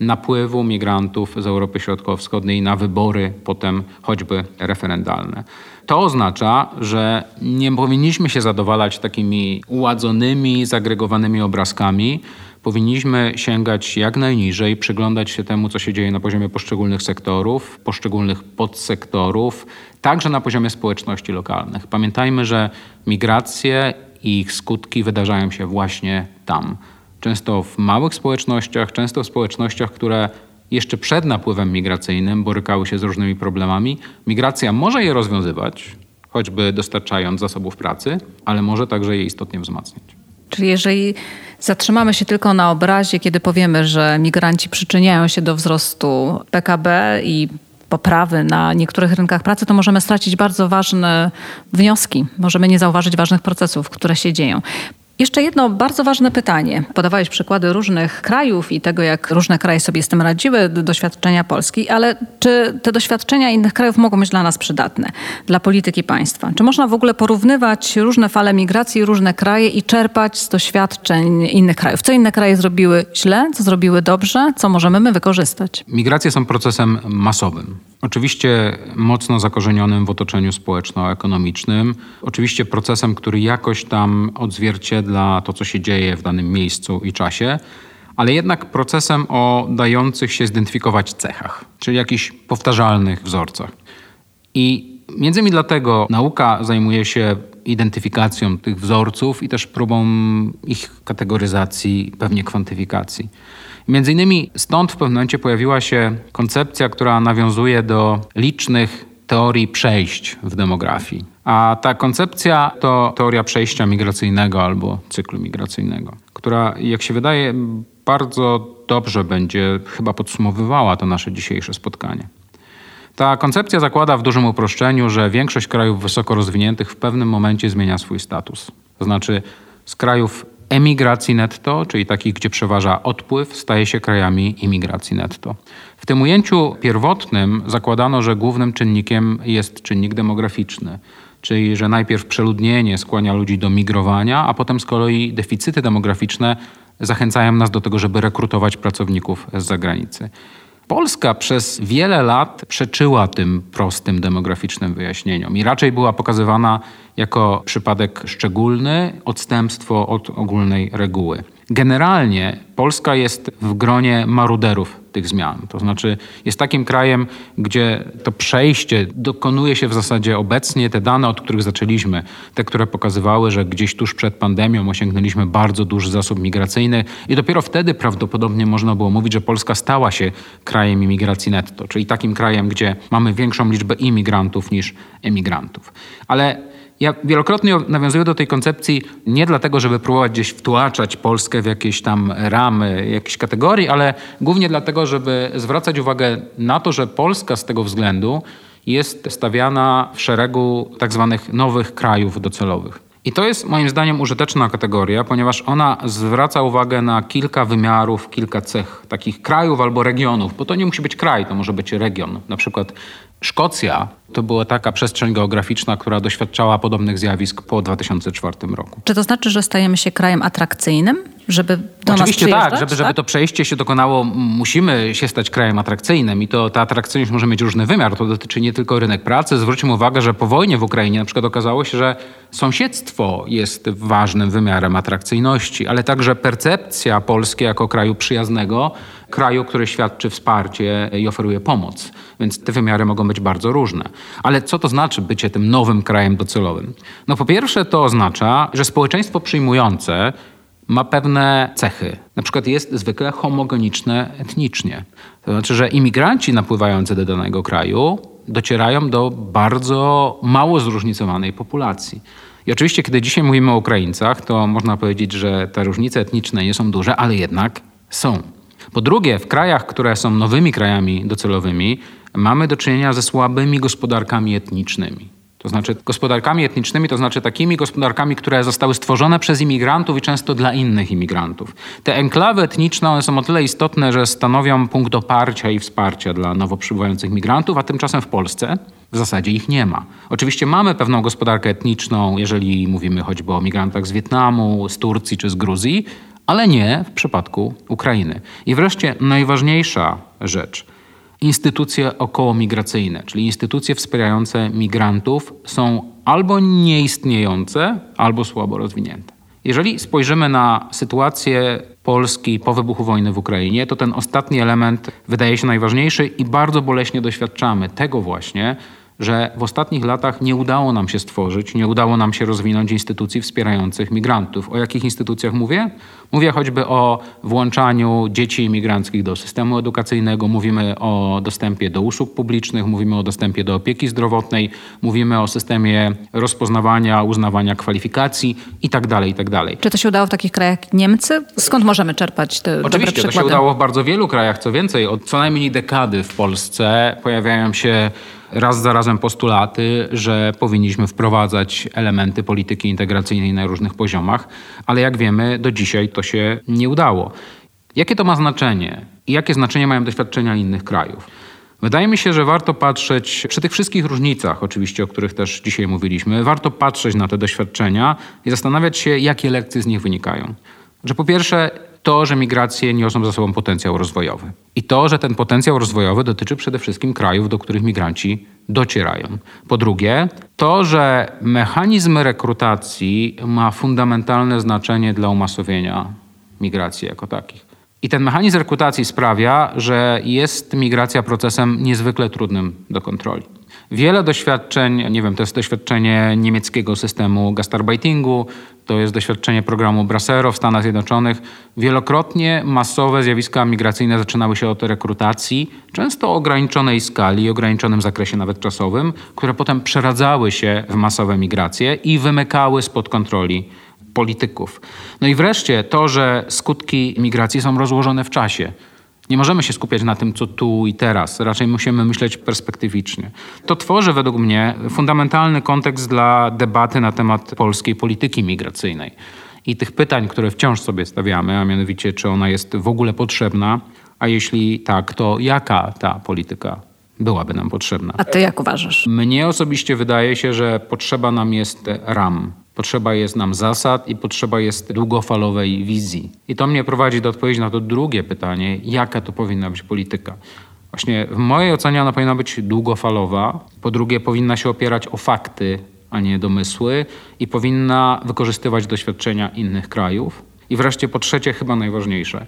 napływu migrantów z Europy Środkowo-Wschodniej na wybory, potem choćby referendalne. To oznacza, że nie powinniśmy się zadowalać takimi uładzonymi, zagregowanymi obrazkami, powinniśmy sięgać jak najniżej, przyglądać się temu, co się dzieje na poziomie poszczególnych sektorów, poszczególnych podsektorów, także na poziomie społeczności lokalnych. Pamiętajmy, że migracje i ich skutki wydarzają się właśnie tam. Często w małych społecznościach, często w społecznościach, które jeszcze przed napływem migracyjnym borykały się z różnymi problemami. Migracja może je rozwiązywać, choćby dostarczając zasobów pracy, ale może także je istotnie wzmacniać. Czyli jeżeli zatrzymamy się tylko na obrazie, kiedy powiemy, że migranci przyczyniają się do wzrostu PKB i poprawy na niektórych rynkach pracy, to możemy stracić bardzo ważne wnioski. Możemy nie zauważyć ważnych procesów, które się dzieją. Jeszcze jedno bardzo ważne pytanie. Podawałeś przykłady różnych krajów i tego, jak różne kraje sobie z tym radziły, doświadczenia Polski, ale czy te doświadczenia innych krajów mogą być dla nas przydatne, dla polityki państwa? Czy można w ogóle porównywać różne fale migracji, różne kraje i czerpać z doświadczeń innych krajów? Co inne kraje zrobiły źle, co zrobiły dobrze, co możemy my wykorzystać? Migracje są procesem masowym. Oczywiście mocno zakorzenionym w otoczeniu społeczno-ekonomicznym, oczywiście procesem, który jakoś tam odzwierciedla to, co się dzieje w danym miejscu i czasie, ale jednak procesem o dających się zidentyfikować cechach, czyli jakichś powtarzalnych wzorcach. I między innymi dlatego nauka zajmuje się identyfikacją tych wzorców i też próbą ich kategoryzacji, pewnie kwantyfikacji. Między innymi stąd w pewnym momencie pojawiła się koncepcja, która nawiązuje do licznych teorii przejść w demografii. A ta koncepcja to teoria przejścia migracyjnego albo cyklu migracyjnego, która, jak się wydaje, bardzo dobrze będzie chyba podsumowywała to nasze dzisiejsze spotkanie. Ta koncepcja zakłada w dużym uproszczeniu, że większość krajów wysoko rozwiniętych w pewnym momencie zmienia swój status. To znaczy z krajów emigracji netto, czyli takich, gdzie przeważa odpływ, staje się krajami imigracji netto. W tym ujęciu pierwotnym zakładano, że głównym czynnikiem jest czynnik demograficzny, czyli że najpierw przeludnienie skłania ludzi do migrowania, a potem z kolei deficyty demograficzne zachęcają nas do tego, żeby rekrutować pracowników z zagranicy. Polska przez wiele lat przeczyła tym prostym demograficznym wyjaśnieniom i raczej była pokazywana jako przypadek szczególny, odstępstwo od ogólnej reguły. Generalnie Polska jest w gronie maruderów tych zmian. To znaczy jest takim krajem, gdzie to przejście dokonuje się w zasadzie obecnie. Te dane, od których zaczęliśmy, te, które pokazywały, że gdzieś tuż przed pandemią osiągnęliśmy bardzo duży zasób migracyjny i dopiero wtedy prawdopodobnie można było mówić, że Polska stała się krajem imigracji netto, czyli takim krajem, gdzie mamy większą liczbę imigrantów niż emigrantów. Ale ja wielokrotnie nawiązuję do tej koncepcji nie dlatego, żeby próbować gdzieś wtłaczać Polskę w jakieś tam ramy, jakieś kategorii, ale głównie dlatego, żeby zwracać uwagę na to, że Polska z tego względu jest stawiana w szeregu tak zwanych nowych krajów docelowych. I to jest moim zdaniem użyteczna kategoria, ponieważ ona zwraca uwagę na kilka wymiarów, kilka cech takich krajów albo regionów, bo to nie musi być kraj, to może być region. Na przykład Szkocja to była taka przestrzeń geograficzna, która doświadczała podobnych zjawisk po 2004 roku. Czy to znaczy, że stajemy się krajem atrakcyjnym, żeby do Oczywiście nas tak, żeby, żeby tak? to przejście się dokonało, musimy się stać krajem atrakcyjnym i to ta atrakcyjność może mieć różny wymiar. To dotyczy nie tylko rynek pracy. Zwróćmy uwagę, że po wojnie w Ukrainie na przykład okazało się, że sąsiedztwo jest ważnym wymiarem atrakcyjności, ale także percepcja Polski jako kraju przyjaznego, kraju, który świadczy wsparcie i oferuje pomoc. Więc te wymiary mogą być bardzo różne. Ale co to znaczy bycie tym nowym krajem docelowym? No po pierwsze to oznacza, że społeczeństwo przyjmujące ma pewne cechy. Na przykład jest zwykle homogeniczne etnicznie. To znaczy, że imigranci napływający do danego kraju docierają do bardzo mało zróżnicowanej populacji. I oczywiście, kiedy dzisiaj mówimy o Ukraińcach, to można powiedzieć, że te różnice etniczne nie są duże, ale jednak są. Po drugie, w krajach, które są nowymi krajami docelowymi, mamy do czynienia ze słabymi gospodarkami etnicznymi. To znaczy gospodarkami etnicznymi, to znaczy takimi gospodarkami, które zostały stworzone przez imigrantów i często dla innych imigrantów. Te enklawy etniczne one są o tyle istotne, że stanowią punkt oparcia i wsparcia dla nowo przybywających migrantów, a tymczasem w Polsce w zasadzie ich nie ma. Oczywiście mamy pewną gospodarkę etniczną, jeżeli mówimy choćby o migrantach z Wietnamu, z Turcji czy z Gruzji, ale nie w przypadku Ukrainy. I wreszcie najważniejsza rzecz. Instytucje okołomigracyjne, czyli instytucje wspierające migrantów, są albo nieistniejące, albo słabo rozwinięte. Jeżeli spojrzymy na sytuację Polski po wybuchu wojny w Ukrainie, to ten ostatni element wydaje się najważniejszy i bardzo boleśnie doświadczamy tego właśnie, że w ostatnich latach nie udało nam się stworzyć, nie udało nam się rozwinąć instytucji wspierających migrantów. O jakich instytucjach mówię? Mówię choćby o włączaniu dzieci imigranckich do systemu edukacyjnego, mówimy o dostępie do usług publicznych, mówimy o dostępie do opieki zdrowotnej, mówimy o systemie rozpoznawania, uznawania kwalifikacji itd. Tak itd. Tak Czy to się udało w takich krajach jak Niemcy? Skąd możemy czerpać te Oczywiście, to się udało w bardzo wielu krajach. Co więcej, od co najmniej dekady w Polsce pojawiają się raz za razem postulaty, że powinniśmy wprowadzać elementy polityki integracyjnej na różnych poziomach, ale jak wiemy, do dzisiaj to się nie udało. Jakie to ma znaczenie i jakie znaczenie mają doświadczenia innych krajów? Wydaje mi się, że warto patrzeć przy tych wszystkich różnicach, oczywiście, o których też dzisiaj mówiliśmy, warto patrzeć na te doświadczenia i zastanawiać się, jakie lekcje z nich wynikają. Że po pierwsze, to, że migracje niosą za sobą potencjał rozwojowy. I to, że ten potencjał rozwojowy dotyczy przede wszystkim krajów, do których migranci docierają. Po drugie, to, że mechanizm rekrutacji ma fundamentalne znaczenie dla umasowienia migracji jako takich. I ten mechanizm rekrutacji sprawia, że jest migracja procesem niezwykle trudnym do kontroli. Wiele doświadczeń, nie wiem, to jest doświadczenie niemieckiego systemu gastarbeitiningu, to jest doświadczenie programu Bracero w Stanach Zjednoczonych. Wielokrotnie masowe zjawiska migracyjne zaczynały się od rekrutacji, często ograniczonej skali, ograniczonym zakresie nawet czasowym, które potem przeradzały się w masowe migracje i wymykały spod kontroli polityków. No i wreszcie to, że skutki migracji są rozłożone w czasie. Nie możemy się skupiać na tym, co tu i teraz, raczej musimy myśleć perspektywicznie. To tworzy według mnie fundamentalny kontekst dla debaty na temat polskiej polityki migracyjnej i tych pytań, które wciąż sobie stawiamy, a mianowicie, czy ona jest w ogóle potrzebna, a jeśli tak, to jaka ta polityka byłaby nam potrzebna. A ty jak uważasz? Mnie osobiście wydaje się, że potrzeba nam jest ram. Potrzeba jest nam zasad i potrzeba jest długofalowej wizji. I to mnie prowadzi do odpowiedzi na to drugie pytanie, jaka to powinna być polityka. Właśnie w mojej ocenie ona powinna być długofalowa. Po drugie, powinna się opierać o fakty, a nie domysły i powinna wykorzystywać doświadczenia innych krajów. I wreszcie po trzecie, chyba najważniejsze,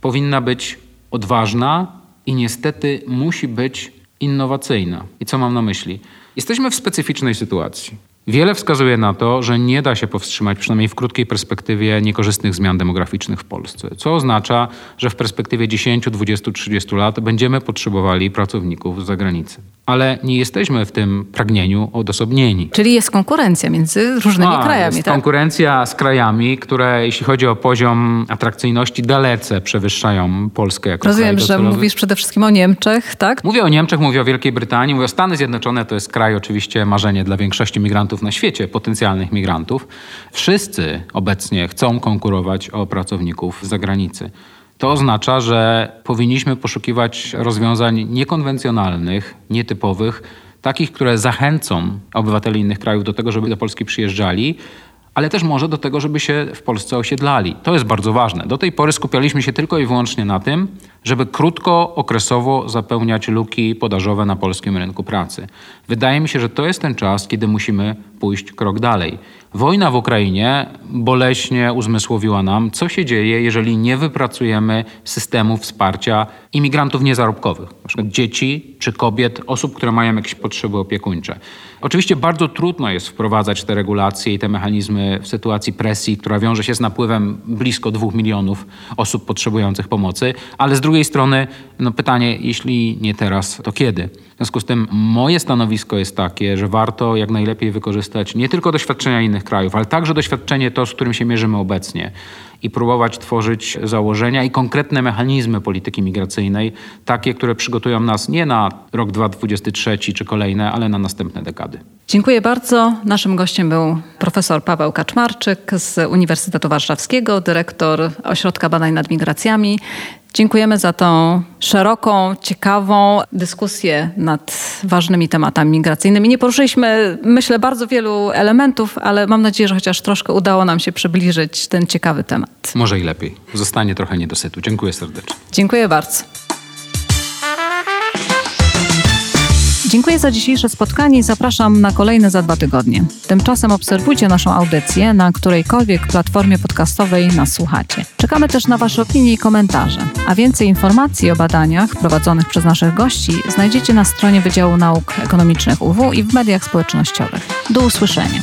powinna być odważna i niestety musi być innowacyjna. I co mam na myśli? Jesteśmy w specyficznej sytuacji. Wiele wskazuje na to, że nie da się powstrzymać, przynajmniej w krótkiej perspektywie, niekorzystnych zmian demograficznych w Polsce, co oznacza, że w perspektywie 10, 20, 30 lat będziemy potrzebowali pracowników z zagranicy. Ale nie jesteśmy w tym pragnieniu odosobnieni. Czyli jest konkurencja między różnymi A, krajami, jest tak? konkurencja z krajami, które jeśli chodzi o poziom atrakcyjności dalece przewyższają Polskę jako Rozumiem, że mówisz przede wszystkim o Niemczech, tak? Mówię o Niemczech, mówię o Wielkiej Brytanii, mówię o Stany Zjednoczone, to jest kraj oczywiście marzenie dla większości migrantów na świecie, potencjalnych migrantów. Wszyscy obecnie chcą konkurować o pracowników z zagranicy. To oznacza, że powinniśmy poszukiwać rozwiązań niekonwencjonalnych, nietypowych, takich, które zachęcą obywateli innych krajów do tego, żeby do Polski przyjeżdżali, ale też może do tego, żeby się w Polsce osiedlali. To jest bardzo ważne. Do tej pory skupialiśmy się tylko i wyłącznie na tym, żeby krótko, okresowo zapełniać luki podażowe na polskim rynku pracy. Wydaje mi się, że to jest ten czas, kiedy musimy pójść krok dalej. Wojna w Ukrainie boleśnie uzmysłowiła nam, co się dzieje, jeżeli nie wypracujemy systemu wsparcia imigrantów niezarobkowych, przykład dzieci czy kobiet, osób, które mają jakieś potrzeby opiekuńcze. Oczywiście bardzo trudno jest wprowadzać te regulacje i te mechanizmy w sytuacji presji, która wiąże się z napływem blisko dwóch milionów osób potrzebujących pomocy, ale z drugiej strony no pytanie, jeśli nie teraz, to kiedy? W związku z tym moje stanowisko jest takie, że warto jak najlepiej wykorzystać nie tylko doświadczenia innych krajów, ale także doświadczenie to, z którym się mierzymy obecnie i próbować tworzyć założenia i konkretne mechanizmy polityki migracyjnej, takie, które przygotują nas nie na rok 2023 czy kolejne, ale na następne dekady. Dziękuję bardzo. Naszym gościem był profesor Paweł Kaczmarczyk z Uniwersytetu Warszawskiego, dyrektor Ośrodka Badań nad Migracjami. Dziękujemy za tą szeroką, ciekawą dyskusję nad ważnymi tematami migracyjnymi. Nie poruszyliśmy, myślę, bardzo wielu elementów, ale mam nadzieję, że chociaż troszkę udało nam się przybliżyć ten ciekawy temat. Może i lepiej. Zostanie trochę niedosytu. Dziękuję serdecznie. Dziękuję bardzo. Dziękuję za dzisiejsze spotkanie i zapraszam na kolejne za dwa tygodnie. Tymczasem obserwujcie naszą audycję na którejkolwiek platformie podcastowej nas słuchacie. Czekamy też na Wasze opinie i komentarze. A więcej informacji o badaniach prowadzonych przez naszych gości znajdziecie na stronie Wydziału Nauk Ekonomicznych UW i w mediach społecznościowych. Do usłyszenia.